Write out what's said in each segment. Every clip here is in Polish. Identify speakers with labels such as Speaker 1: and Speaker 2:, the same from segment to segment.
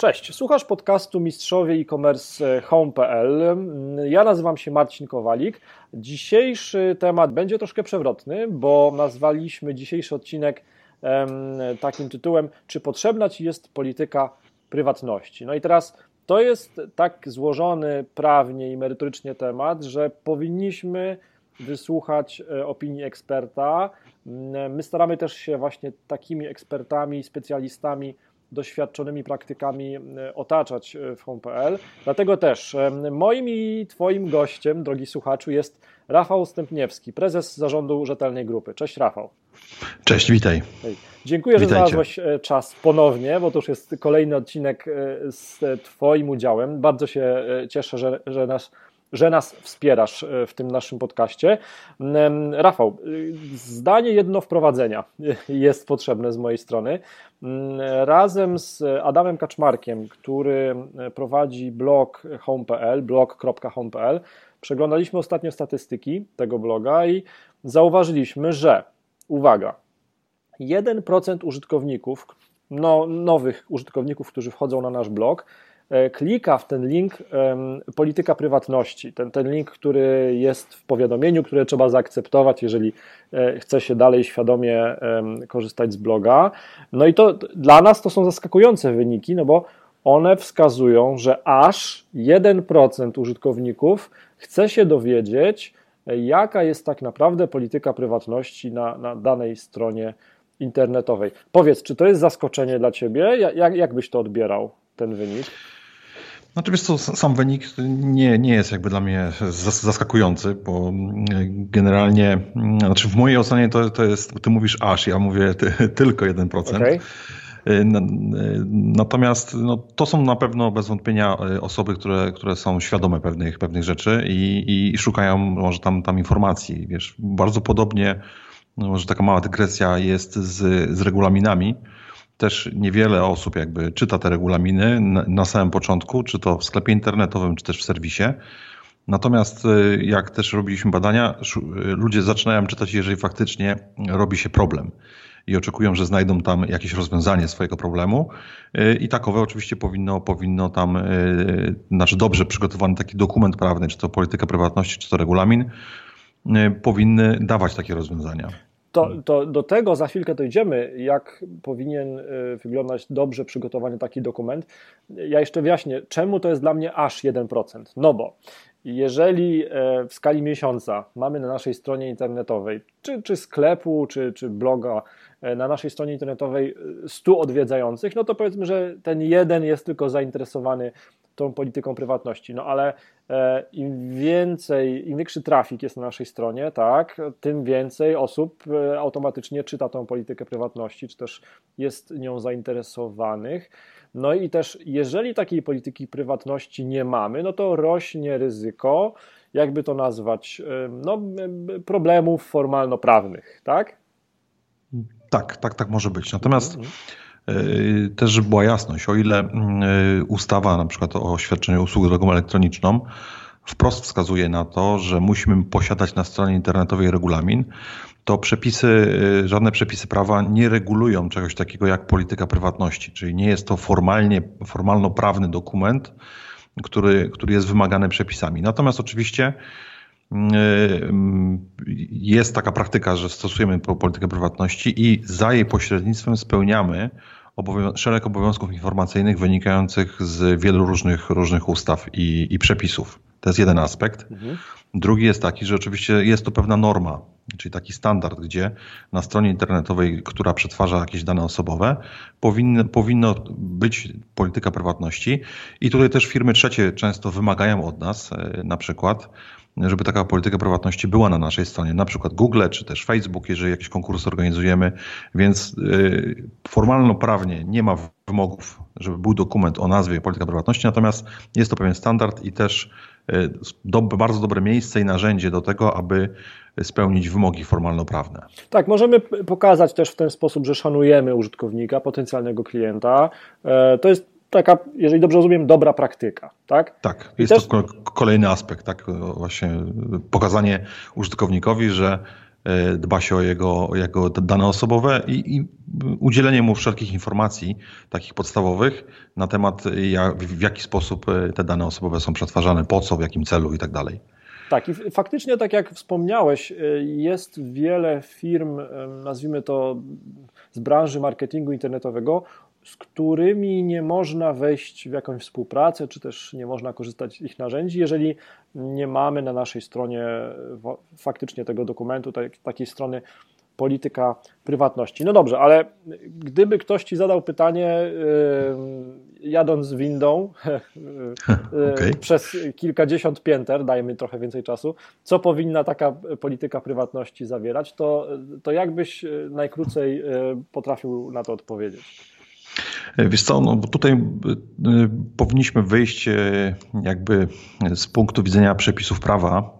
Speaker 1: Cześć, słuchasz podcastu Mistrzowie e-commerce home.pl. Ja nazywam się Marcin Kowalik. Dzisiejszy temat będzie troszkę przewrotny, bo nazwaliśmy dzisiejszy odcinek takim tytułem: Czy potrzebna Ci jest polityka prywatności? No i teraz to jest tak złożony prawnie i merytorycznie temat, że powinniśmy wysłuchać e, opinii eksperta. My staramy też się właśnie takimi ekspertami, specjalistami doświadczonymi praktykami e, otaczać e, w home.pl. Dlatego też e, moim i Twoim gościem, drogi słuchaczu, jest Rafał Stępniewski, prezes zarządu Rzetelnej Grupy. Cześć Rafał.
Speaker 2: Cześć, witaj.
Speaker 1: Dziękuję, Witajcie. że znalazłeś czas ponownie, bo to już jest kolejny odcinek z Twoim udziałem. Bardzo się cieszę, że, że nas że nas wspierasz e, w tym naszym podcaście. Rafał, e, zdanie jedno wprowadzenia jest potrzebne z mojej strony. Razem z Adamem Kaczmarkiem, który prowadzi blog home.pl, blog.home.pl, przeglądaliśmy ostatnio statystyki tego bloga i zauważyliśmy, że uwaga, 1% użytkowników, no, nowych użytkowników, którzy wchodzą na nasz blog, E, klika w ten link polityka prywatności, ten, ten link, który jest w powiadomieniu, które trzeba zaakceptować, jeżeli e, chce się dalej świadomie korzystać z bloga. No i to dla nas to są zaskakujące wyniki, no bo one wskazują, że aż 1% użytkowników chce się dowiedzieć, jaka jest tak naprawdę polityka prywatności na, na danej stronie internetowej. Powiedz, czy to jest zaskoczenie dla Ciebie? Jak, jak byś to odbierał, ten wynik?
Speaker 2: Znaczy wiesz co, sam wynik nie, nie jest jakby dla mnie zaskakujący, bo generalnie, znaczy w mojej ocenie to, to jest, ty mówisz aż, ja mówię ty, tylko 1%. Okay. Natomiast no, to są na pewno bez wątpienia e, osoby, które, które są świadome pewnych, pewnych rzeczy i, i szukają może tam, tam informacji. Wiesz, bardzo podobnie, no, może taka mała dygresja jest z, z regulaminami też niewiele osób jakby czyta te regulaminy na, na samym początku, czy to w sklepie internetowym, czy też w serwisie. Natomiast y, jak też robiliśmy badania, y, ludzie zaczynają czytać, jeżeli faktycznie robi się problem i oczekują, że znajdą tam jakieś rozwiązanie swojego problemu. Y, I takowe oczywiście powinno, powinno tam, znaczy dobrze przygotowany taki dokument prawny, czy to polityka prywatności, czy to regulamin, powinny dawać takie rozwiązania.
Speaker 1: To, to, do tego za chwilkę dojdziemy, jak powinien y, wyglądać dobrze przygotowany taki dokument. Ja jeszcze wyjaśnię, czemu to jest dla mnie aż 1%. No bo jeżeli e, w skali miesiąca mamy na naszej stronie internetowej, czy, czy sklepu, czy, czy bloga, e, na naszej stronie internetowej 100 e, odwiedzających, no to powiedzmy, że ten jeden jest tylko zainteresowany tą polityką prywatności. No ale im więcej, im większy trafik jest na naszej stronie, tak, tym więcej osób automatycznie czyta tą politykę prywatności, czy też jest nią zainteresowanych. No i też, jeżeli takiej polityki prywatności nie mamy, no to rośnie ryzyko, jakby to nazwać, no, problemów formalno-prawnych, tak?
Speaker 2: Tak, tak, tak może być. Natomiast yy, też, żeby była jasność, o ile yy, ustawa na przykład o świadczeniu usług drogą elektroniczną wprost wskazuje na to, że musimy posiadać na stronie internetowej regulamin, to przepisy, y, żadne przepisy prawa nie regulują czegoś takiego jak polityka prywatności, czyli nie jest to formalnie, formalno-prawny dokument, który, który jest wymagany przepisami. Natomiast oczywiście y, jest taka praktyka, że stosujemy politykę prywatności i za jej pośrednictwem spełniamy obowią szereg obowiązków informacyjnych wynikających z wielu różnych, różnych ustaw i, i przepisów. To jest jeden aspekt. Mhm. Drugi jest taki, że oczywiście jest to pewna norma, czyli taki standard, gdzie na stronie internetowej, która przetwarza jakieś dane osobowe, powinno, powinno być polityka prywatności. I tutaj też firmy trzecie często wymagają od nas, e, na przykład, żeby taka polityka prywatności była na naszej stronie, na przykład Google czy też Facebook, jeżeli jakiś konkurs organizujemy, więc e, formalno-prawnie nie ma wymogów, żeby był dokument o nazwie polityka prywatności, natomiast jest to pewien standard i też do, bardzo dobre miejsce i narzędzie do tego, aby spełnić wymogi formalno-prawne.
Speaker 1: Tak, możemy pokazać też w ten sposób, że szanujemy użytkownika, potencjalnego klienta. E, to jest taka, jeżeli dobrze rozumiem, dobra praktyka, tak?
Speaker 2: Tak, jest też... to kolejny aspekt, tak? Właśnie pokazanie użytkownikowi, że dba się o jego, jego dane osobowe i, i udzielenie mu wszelkich informacji, takich podstawowych, na temat, jak, w jaki sposób te dane osobowe są przetwarzane, po co, w jakim celu i tak dalej.
Speaker 1: Tak, i faktycznie, tak jak wspomniałeś, jest wiele firm, nazwijmy to z branży marketingu internetowego, z którymi nie można wejść w jakąś współpracę, czy też nie można korzystać z ich narzędzi, jeżeli nie mamy na naszej stronie faktycznie tego dokumentu, takiej strony polityka prywatności. No dobrze, ale gdyby ktoś ci zadał pytanie, yy, jadąc windą yy, okay. przez kilkadziesiąt pięter, dajmy trochę więcej czasu, co powinna taka polityka prywatności zawierać, to, to jakbyś najkrócej yy, potrafił na to odpowiedzieć?
Speaker 2: Wiesz co, no bo tutaj powinniśmy wyjść jakby z punktu widzenia przepisów prawa,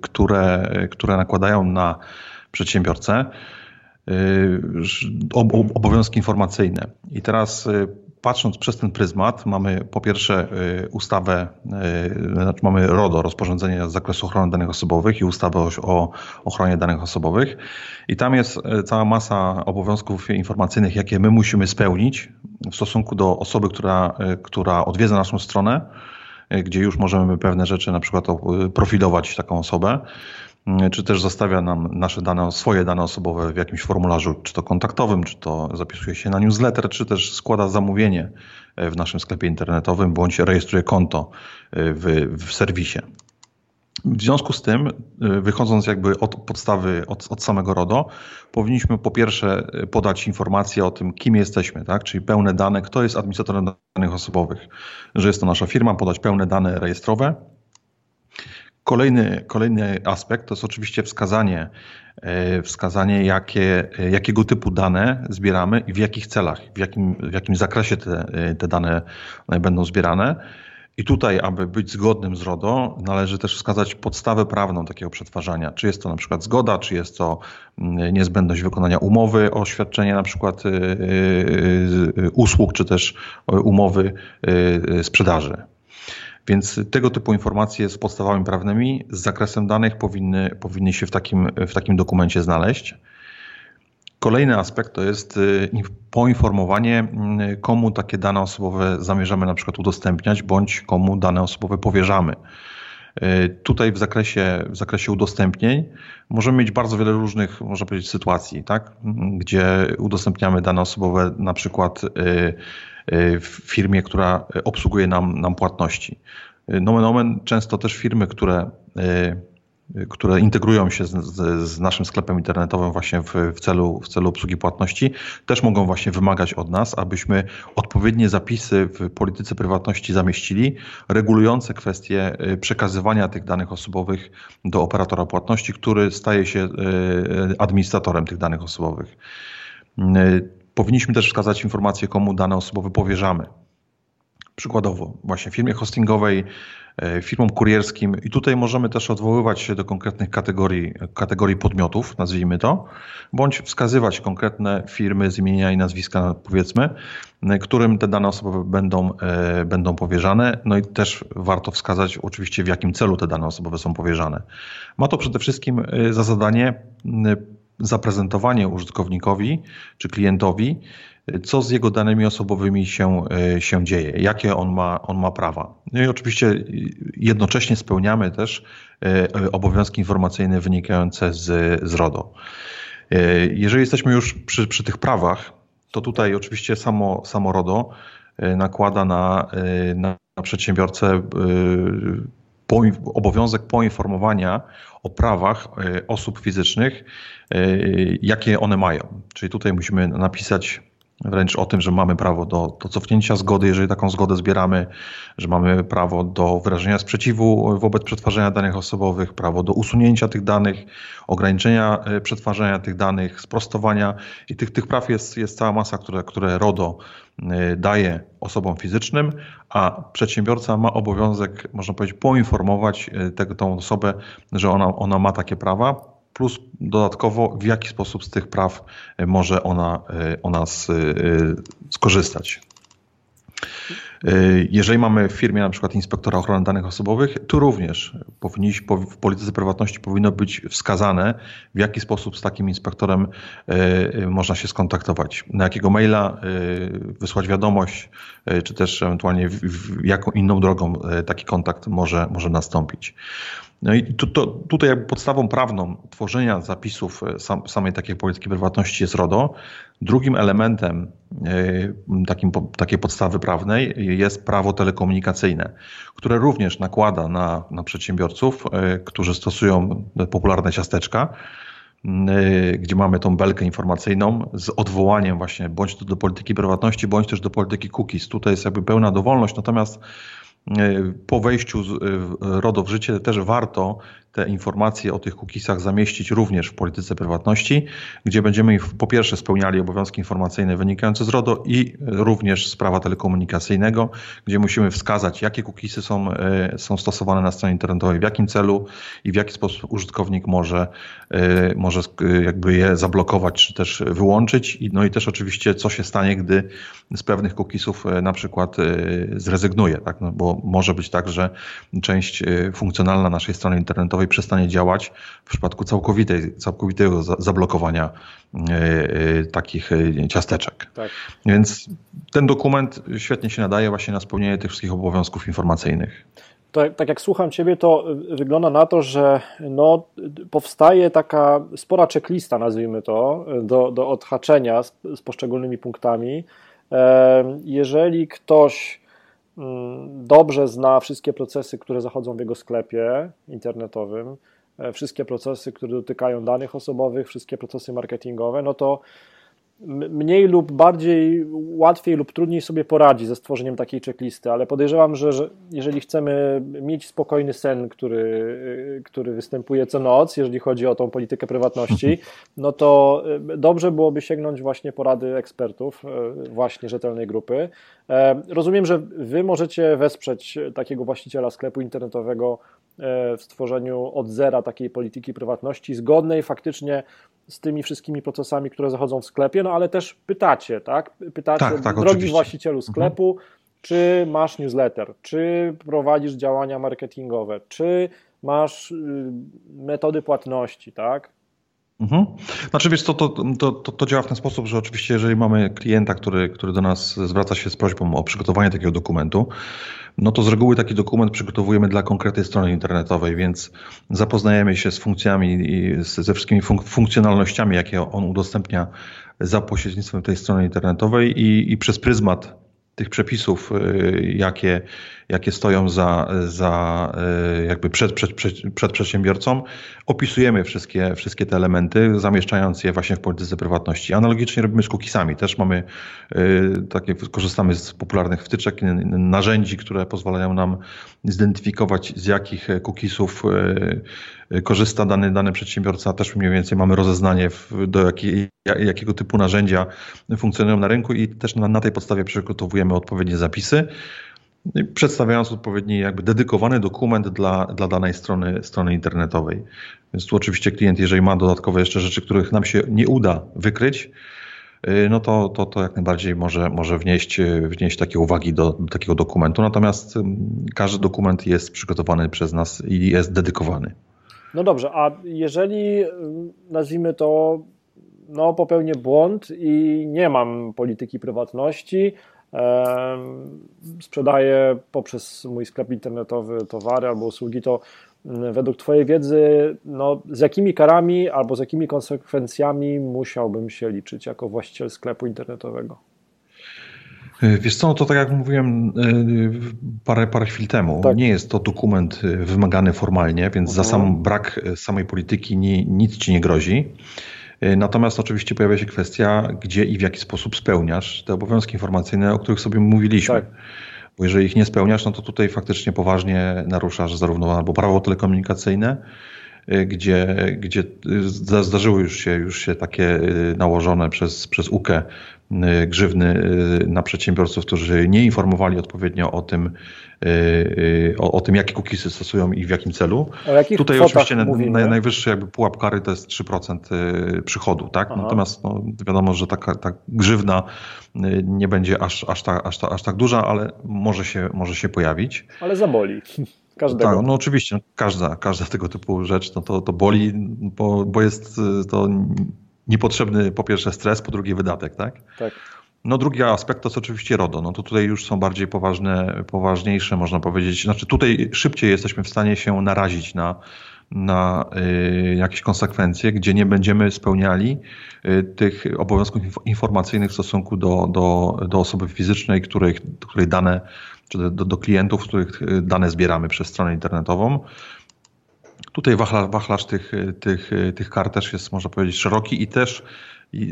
Speaker 2: które, które nakładają na przedsiębiorcę obowiązki informacyjne. I teraz patrząc przez ten pryzmat, mamy po pierwsze y, ustawę, y, znaczy mamy RODO, rozporządzenie z zakresu ochrony danych osobowych i ustawę o ochronie danych osobowych. I tam jest y, cała masa obowiązków informacyjnych, jakie my musimy spełnić w stosunku do osoby, która, która odwiedza naszą stronę, gdzie już możemy pewne rzeczy na przykład profilować taką osobę. Mm, czy też zostawia nam nasze dane, swoje dane osobowe w jakimś formularzu, czy to kontaktowym, czy to zapisuje się na newsletter, czy też składa zamówienie e, w naszym sklepie internetowym, bądź rejestruje konto e, w, w serwisie. W związku z tym, e, wychodząc jakby od podstawy, od, od, samego RODO, powinniśmy po pierwsze podać informację o tym, kim jesteśmy, tak? czyli pełne dane, kto jest administratorem danych osobowych, że jest to nasza firma, podać pełne dane rejestrowe, Kolejny, kolejny aspekt to jest oczywiście wskazanie, e, wskazanie jakie, jakiego typu dane zbieramy i w jakich celach, w jakim, w jakim zakresie te, te dane będą zbierane. I tutaj, aby być zgodnym z RODO, należy też wskazać podstawę prawną takiego przetwarzania. Czy jest to na przykład zgoda, czy jest to mm, niezbędność wykonania umowy o świadczenie na przykład y, y, y, usług, czy też umowy sprzedaży. Więc tego typu informacje z podstawami prawnymi, z zakresem danych powinny, powinny się w takim, w takim dokumencie znaleźć. Kolejny aspekt to jest y, poinformowanie, y, komu takie dane osobowe zamierzamy na przykład udostępniać, bądź komu dane osobowe powierzamy. Y, tutaj w zakresie, w zakresie udostępnień możemy mieć bardzo wiele różnych, można powiedzieć, sytuacji, tak? gdzie udostępniamy dane osobowe na przykład w firmie, która obsługuje nam, nam płatności. Nomen omen często też firmy, które, które integrują się z, z, z naszym sklepem internetowym właśnie w, w, celu, w celu obsługi płatności, też mogą właśnie wymagać od nas, abyśmy odpowiednie zapisy w polityce prywatności zamieścili, regulujące kwestie przekazywania tych danych osobowych do operatora płatności, który staje się administratorem tych danych osobowych. Powinniśmy też wskazać informację, komu dane osobowe powierzamy. Przykładowo, właśnie firmie hostingowej, e, firmom kurierskim, i tutaj możemy też odwoływać się do konkretnych kategorii, kategorii podmiotów, nazwijmy to, bądź wskazywać konkretne firmy z imienia i nazwiska, powiedzmy, e, którym te dane osobowe będą, e, będą powierzane. No i też warto wskazać, oczywiście, w jakim celu te dane osobowe są powierzane. Ma to przede wszystkim za zadanie zaprezentowanie użytkownikowi czy klientowi, co z jego danymi osobowymi się, e, się dzieje, jakie on ma, on ma prawa. No i oczywiście jednocześnie spełniamy też e, obowiązki informacyjne wynikające z, z RODO. E, jeżeli jesteśmy już przy, przy tych prawach, to tutaj oczywiście samo, samo RODO nakłada na, na przedsiębiorcę obowiązek poinformowania o prawach e, osób fizycznych, e, jakie one mają. Czyli tutaj musimy napisać wręcz o tym, że mamy prawo do, do cofnięcia zgody, jeżeli taką zgodę zbieramy, że mamy prawo do wyrażenia sprzeciwu wobec przetwarzania danych osobowych, prawo do usunięcia tych danych, ograniczenia e, przetwarzania tych danych, sprostowania. I tych, tych praw jest, jest cała masa, które, które RODO e, daje osobom fizycznym, a przedsiębiorca ma obowiązek, można powiedzieć, poinformować e, tę, osobę, że ona, ona ma takie prawa, plus dodatkowo w jaki sposób z tych praw może ona, ona z, skorzystać. Y, jeżeli mamy w firmie na przykład inspektora ochrony danych osobowych, tu również w polityce prywatności powinno być wskazane, w jaki sposób z takim inspektorem y, można się skontaktować, na jakiego maila wysłać wiadomość, czy też ewentualnie w jaką inną drogą taki kontakt może, może nastąpić. No i to, tutaj jakby podstawą prawną tworzenia zapisów sam, samej takiej polityki prywatności jest RODO. Drugim elementem takim, takiej podstawy prawnej jest prawo telekomunikacyjne, które również nakłada na, na przedsiębiorców, e, którzy stosują popularne ciasteczka, gdzie mamy tą belkę informacyjną z odwołaniem właśnie bądź do polityki prywatności, bądź też do polityki cookies. Tutaj jest jakby pełna dowolność, natomiast po wejściu RODO w życie też warto te informacje o tych cookiesach zamieścić również w polityce prywatności, gdzie będziemy po pierwsze spełniali obowiązki informacyjne wynikające z RODO i również z prawa telekomunikacyjnego, gdzie musimy wskazać, jakie cookiesy są, e, są stosowane na stronie internetowej, w jakim celu i w jaki sposób użytkownik może, e, może jakby je zablokować czy też wyłączyć. No i też oczywiście, co się stanie, gdy z pewnych cookiesów e, na przykład zrezygnuje, tak? No bo może być tak, że część funkcjonalna naszej strony internetowej internetowej przestanie działać w przypadku całkowitej, całkowitego zablokowania e, e, takich e, ciasteczek. Tak. Więc ten dokument świetnie się nadaje właśnie na spełnienie tych wszystkich obowiązków informacyjnych.
Speaker 1: To, tak jak słucham Ciebie, to wygląda na to, że no, powstaje taka spora checklista, nazwijmy to, do, do odhaczenia z, z poszczególnymi punktami. Jeżeli ktoś dobrze zna wszystkie procesy, które zachodzą w jego sklepie internetowym, e, wszystkie procesy, które dotykają danych osobowych, wszystkie procesy marketingowe, no to mniej lub bardziej, łatwiej lub trudniej sobie poradzi ze stworzeniem takiej checklisty, ale podejrzewam, że, że jeżeli chcemy mieć spokojny sen, który, który występuje co noc, jeżeli chodzi o tą politykę prywatności, no to e, dobrze byłoby sięgnąć właśnie porady ekspertów, e, właśnie rzetelnej grupy. E, rozumiem, że Wy możecie wesprzeć takiego właściciela sklepu internetowego w stworzeniu od zera takiej polityki prywatności, zgodnej faktycznie z tymi wszystkimi procesami, które zachodzą w sklepie, no ale też pytacie, tak? Pytacie, tak, tak, drogi oczywiście. właścicielu mhm. sklepu, mhm. czy masz newsletter, czy prowadzisz działania marketingowe, czy masz y, metody płatności, tak?
Speaker 2: Mhm. Znaczy wiesz, to, to, to, to, działa w ten sposób, że oczywiście jeżeli mamy klienta, który, który do nas zwraca się z prośbą o przygotowanie takiego dokumentu, no to z reguły taki dokument przygotowujemy dla konkretnej strony internetowej, więc zapoznajemy się z funkcjami i ze wszystkimi funk funkcjonalnościami, jakie on udostępnia za pośrednictwem tej strony internetowej i, i przez pryzmat tych przepisów, y, jakie, jakie stoją za, za y, jakby przed, przed, przed, przed przedsiębiorcą, opisujemy wszystkie, wszystkie te elementy, zamieszczając je właśnie w polityce prywatności. Analogicznie robimy z cookiesami. Też mamy y, takie, korzystamy z popularnych wtyczek, narzędzi, które pozwalają nam zidentyfikować, z jakich cookiesów korzysta dany, dany przedsiębiorca. Też mniej więcej mamy rozeznanie, w, do jakiej, jakiego typu narzędzia funkcjonują na rynku i też na, na tej podstawie przygotowujemy odpowiednie zapisy przedstawiając odpowiedni jakby dedykowany dokument dla, dla danej strony, strony internetowej. Więc tu oczywiście klient, jeżeli ma dodatkowe jeszcze rzeczy, których nam się nie uda wykryć, y, no to, to, to jak najbardziej może, może wnieść, wnieść takie uwagi do, do takiego dokumentu. Natomiast każdy dokument jest przygotowany przez nas i jest dedykowany.
Speaker 1: No dobrze, a jeżeli nazwijmy to, no popełnię błąd i nie mam polityki prywatności, sprzedaję poprzez mój sklep internetowy towary albo usługi, to mm, według Twojej wiedzy, no, z jakimi karami albo z jakimi konsekwencjami musiałbym się liczyć jako właściciel sklepu internetowego?
Speaker 2: E, wiesz co, no to tak jak mówiłem e, parę, parę chwil temu, tak. nie jest to dokument e, wymagany formalnie, więc za mhm. sam brak samej polityki nie, nic ci nie grozi. Natomiast oczywiście pojawia się kwestia, gdzie i w jaki sposób spełniasz te obowiązki informacyjne, o których sobie mówiliśmy. Tak. Bo jeżeli ich nie spełniasz, no to tutaj faktycznie poważnie naruszasz zarówno albo prawo telekomunikacyjne, gdzie, gdzie zdarzyły już się, już się takie nałożone przez, przez UKE grzywny na przedsiębiorców, którzy nie informowali odpowiednio o tym, o, o tym, jakie cookiesy stosują i w jakim celu. Tutaj oczywiście na, najwyższy jakby pułap kary to jest 3% przychodu, tak? Natomiast no, wiadomo, że taka, ta grzywna nie będzie aż, aż, ta, aż, ta, aż tak duża, ale może się, może się pojawić.
Speaker 1: Ale zaboli. Każdego.
Speaker 2: Tak, no oczywiście, każda, każda tego typu rzecz no to, to boli, bo, bo jest y, to niepotrzebny po pierwsze stres, po drugie wydatek, tak?
Speaker 1: Tak.
Speaker 2: No drugi aspekt to jest oczywiście RODO. No to tutaj już są bardziej poważne, poważniejsze, można powiedzieć. Znaczy tutaj szybciej jesteśmy w stanie się narazić na, na y, jakieś konsekwencje, gdzie nie będziemy spełniali y, tych obowiązków informacyjnych w stosunku do, do, do osoby fizycznej, której, której dane czy do, do klientów, których dane zbieramy przez stronę internetową. Tutaj wachlarz, wachlarz tych, tych, tych kart też jest, można powiedzieć, szeroki i też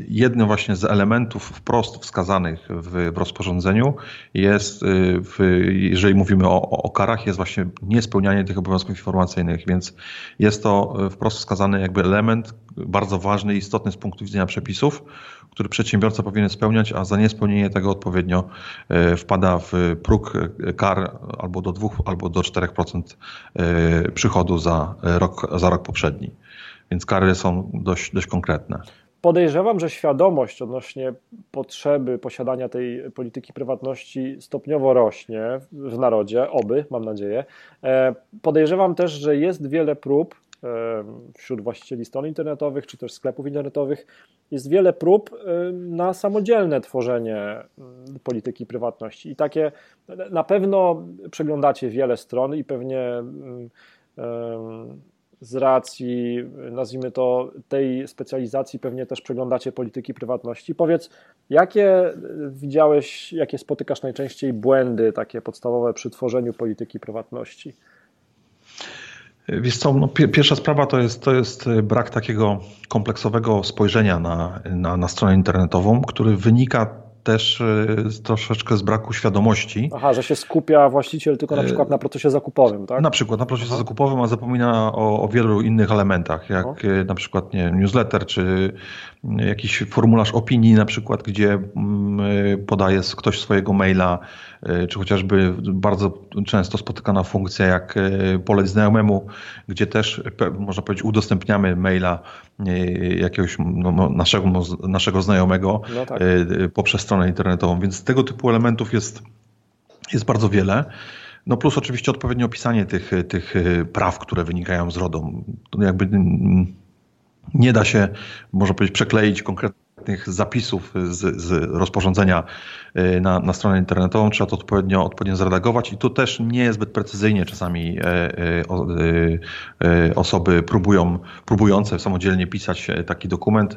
Speaker 2: jednym właśnie z elementów wprost wskazanych w, w rozporządzeniu jest, y, w, jeżeli mówimy o, o karach, jest właśnie niespełnianie tych obowiązków informacyjnych, więc jest to wprost wskazany jakby element bardzo ważny i istotny z punktu widzenia przepisów, który przedsiębiorca powinien spełniać, a za niespełnienie tego odpowiednio y, wpada w próg kar albo do 2, albo do 4% y, przychodu za rok, za rok poprzedni. Więc kary są dość, dość konkretne.
Speaker 1: Podejrzewam, że świadomość odnośnie potrzeby posiadania tej polityki prywatności stopniowo rośnie w narodzie, oby, mam nadzieję. E, podejrzewam też, że jest wiele prób e, wśród właścicieli stron internetowych czy też sklepów internetowych, jest wiele prób na samodzielne tworzenie mm, polityki prywatności. I takie na pewno przeglądacie wiele stron i pewnie mm, z racji, nazwijmy to, tej specjalizacji pewnie też przeglądacie polityki prywatności. Powiedz, jakie widziałeś, jakie spotykasz najczęściej błędy takie podstawowe przy tworzeniu polityki prywatności?
Speaker 2: Wiesz co, no, pierwsza sprawa to jest, to jest brak takiego kompleksowego spojrzenia na, na, na stronę internetową, który wynika też e, troszeczkę z braku świadomości.
Speaker 1: Aha, że się skupia właściciel tylko na e, przykład na procesie zakupowym, tak?
Speaker 2: Na przykład na procesie Aha. zakupowym, a zapomina o, o, wielu innych elementach, jak Aha. E, na przykład nie, newsletter, czy jakiś formularz opinii na przykład, gdzie mm, podaje ktoś swojego maila, czy chociażby bardzo często spotykana funkcja jak poleć znajomemu, gdzie też można powiedzieć udostępniamy maila jakiegoś no, no, naszego, naszego znajomego no tak. poprzez stronę internetową, więc tego typu elementów jest, jest bardzo wiele. No plus oczywiście odpowiednie opisanie tych, tych praw, które wynikają z RODO. Jakby nie da się, można powiedzieć, przekleić konkretnie konkretnych zapisów z, z rozporządzenia y, na, na stronę internetową, trzeba to odpowiednio, odpowiednio zredagować i tu też nie zbyt precyzyjnie czasami e, e, e, osoby próbują, próbujące samodzielnie pisać taki dokument,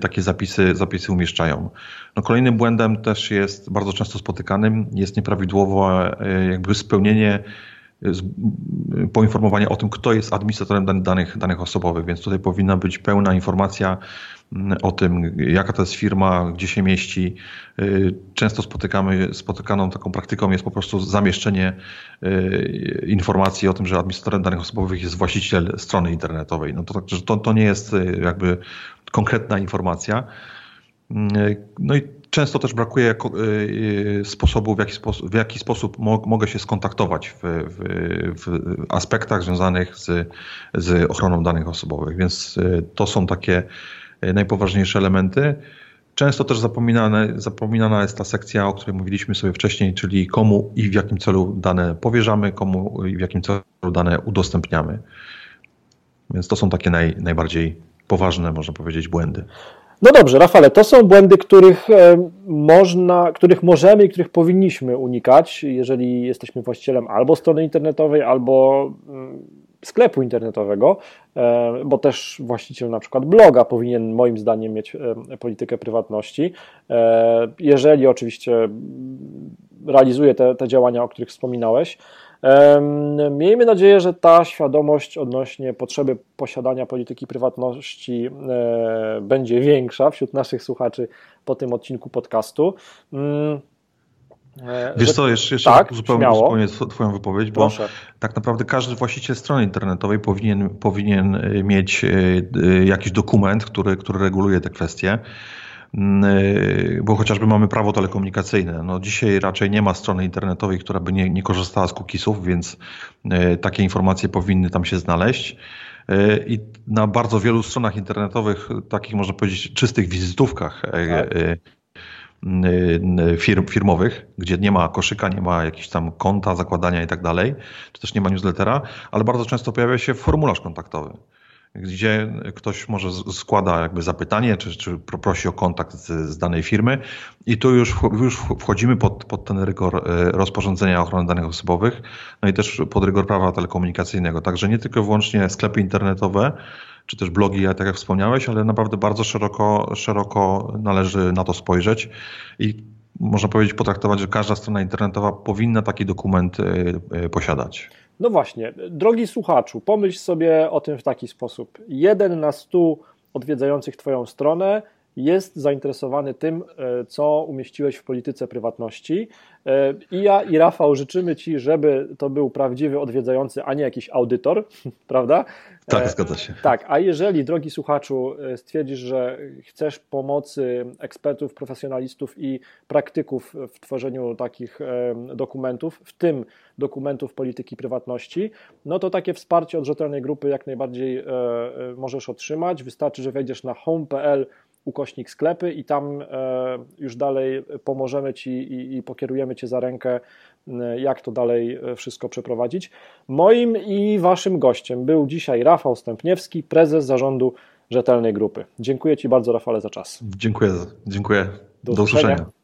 Speaker 2: takie zapisy, zapisy umieszczają. No kolejnym błędem też jest bardzo często spotykanym, jest nieprawidłowe jakby spełnienie poinformowanie o tym, kto jest administratorem danych, danych osobowych, więc tutaj powinna być pełna informacja mm, o tym, jaka to jest firma, gdzie się mieści. Y, często spotykamy, spotykaną taką praktyką jest po prostu zamieszczenie y, informacji o tym, że administratorem danych osobowych jest właściciel strony internetowej. No to, to, to nie jest y, jakby konkretna informacja. No i Często też brakuje y, y, sposobu, w jaki sposób, w jaki sposób mogę się skontaktować w, w, w aspektach związanych z, z ochroną danych osobowych. Więc y, to są takie najpoważniejsze elementy. Często też zapominane, zapominana jest ta sekcja, o której mówiliśmy sobie wcześniej, czyli komu i w jakim celu dane powierzamy, komu i w jakim celu dane udostępniamy. Więc to są takie naj, najbardziej poważne, można powiedzieć, błędy.
Speaker 1: No dobrze, Rafale, to są błędy, których e, można, których możemy i których powinniśmy unikać, jeżeli jesteśmy właścicielem albo strony internetowej, albo mm, sklepu internetowego, e, bo też właściciel na przykład bloga powinien moim zdaniem mieć e, politykę prywatności. Jeżeli oczywiście realizuje te, te działania, o których wspominałeś, Miejmy nadzieję, że ta świadomość odnośnie potrzeby posiadania polityki prywatności e, będzie większa wśród naszych słuchaczy po tym odcinku podcastu. Mm,
Speaker 2: e, Wiesz co, jeszcze, jeszcze tak, zupełnie, zupełnie Twoją wypowiedź, bo Proszę. tak naprawdę każdy właściciel strony internetowej powinien, powinien mieć e, jakiś dokument, który, który reguluje te kwestie. Bo chociażby mamy prawo telekomunikacyjne. No dzisiaj raczej nie ma strony internetowej, która by nie, nie korzystała z cookiesów, więc takie informacje powinny tam się znaleźć. I na bardzo wielu stronach internetowych, takich można powiedzieć czystych wizytówkach, tak firm, firmowych, gdzie nie ma koszyka, nie ma jakichś tam konta, zakładania i tak dalej, czy też nie ma newslettera, ale bardzo często pojawia się formularz kontaktowy gdzie ktoś może składa jakby zapytanie, czy, czy prosi o kontakt z, z, danej firmy i tu już, już wchodzimy pod, pod ten rygor e, rozporządzenia ochrony danych osobowych, no i też pod rygor prawa telekomunikacyjnego. Także nie tylko wyłącznie sklepy internetowe, czy też blogi, tak jak wspomniałeś, ale naprawdę bardzo szeroko, szeroko należy na to spojrzeć i można powiedzieć, potraktować, że każda strona internetowa powinna taki dokument e, e, posiadać.
Speaker 1: No właśnie, drogi słuchaczu, pomyśl sobie o tym w taki sposób. Jeden na stu odwiedzających Twoją stronę jest zainteresowany tym, e, co umieściłeś w polityce prywatności. E, I ja i Rafał życzymy Ci, żeby to był prawdziwy odwiedzający, a nie jakiś audytor, prawda?
Speaker 2: Tak, e, zgadza się.
Speaker 1: Tak, a jeżeli, drogi słuchaczu, stwierdzisz, że chcesz pomocy ekspertów, profesjonalistów i praktyków w tworzeniu takich dokumentów, w tym dokumentów polityki prywatności, no to takie wsparcie od rzetelnej grupy jak najbardziej możesz otrzymać. Wystarczy, że wejdziesz na home.pl ukośnik sklepy i tam e, już dalej pomożemy Ci i, i pokierujemy Cię za rękę, jak to dalej e, wszystko przeprowadzić. Moim i Waszym gościem był dzisiaj Rafał Stępniewski, prezes zarządu Rzetelnej Grupy. Dziękuję Ci bardzo, Rafale, za czas.
Speaker 2: Dziękuję. Dziękuję. Do, Do usłyszenia. usłyszenia.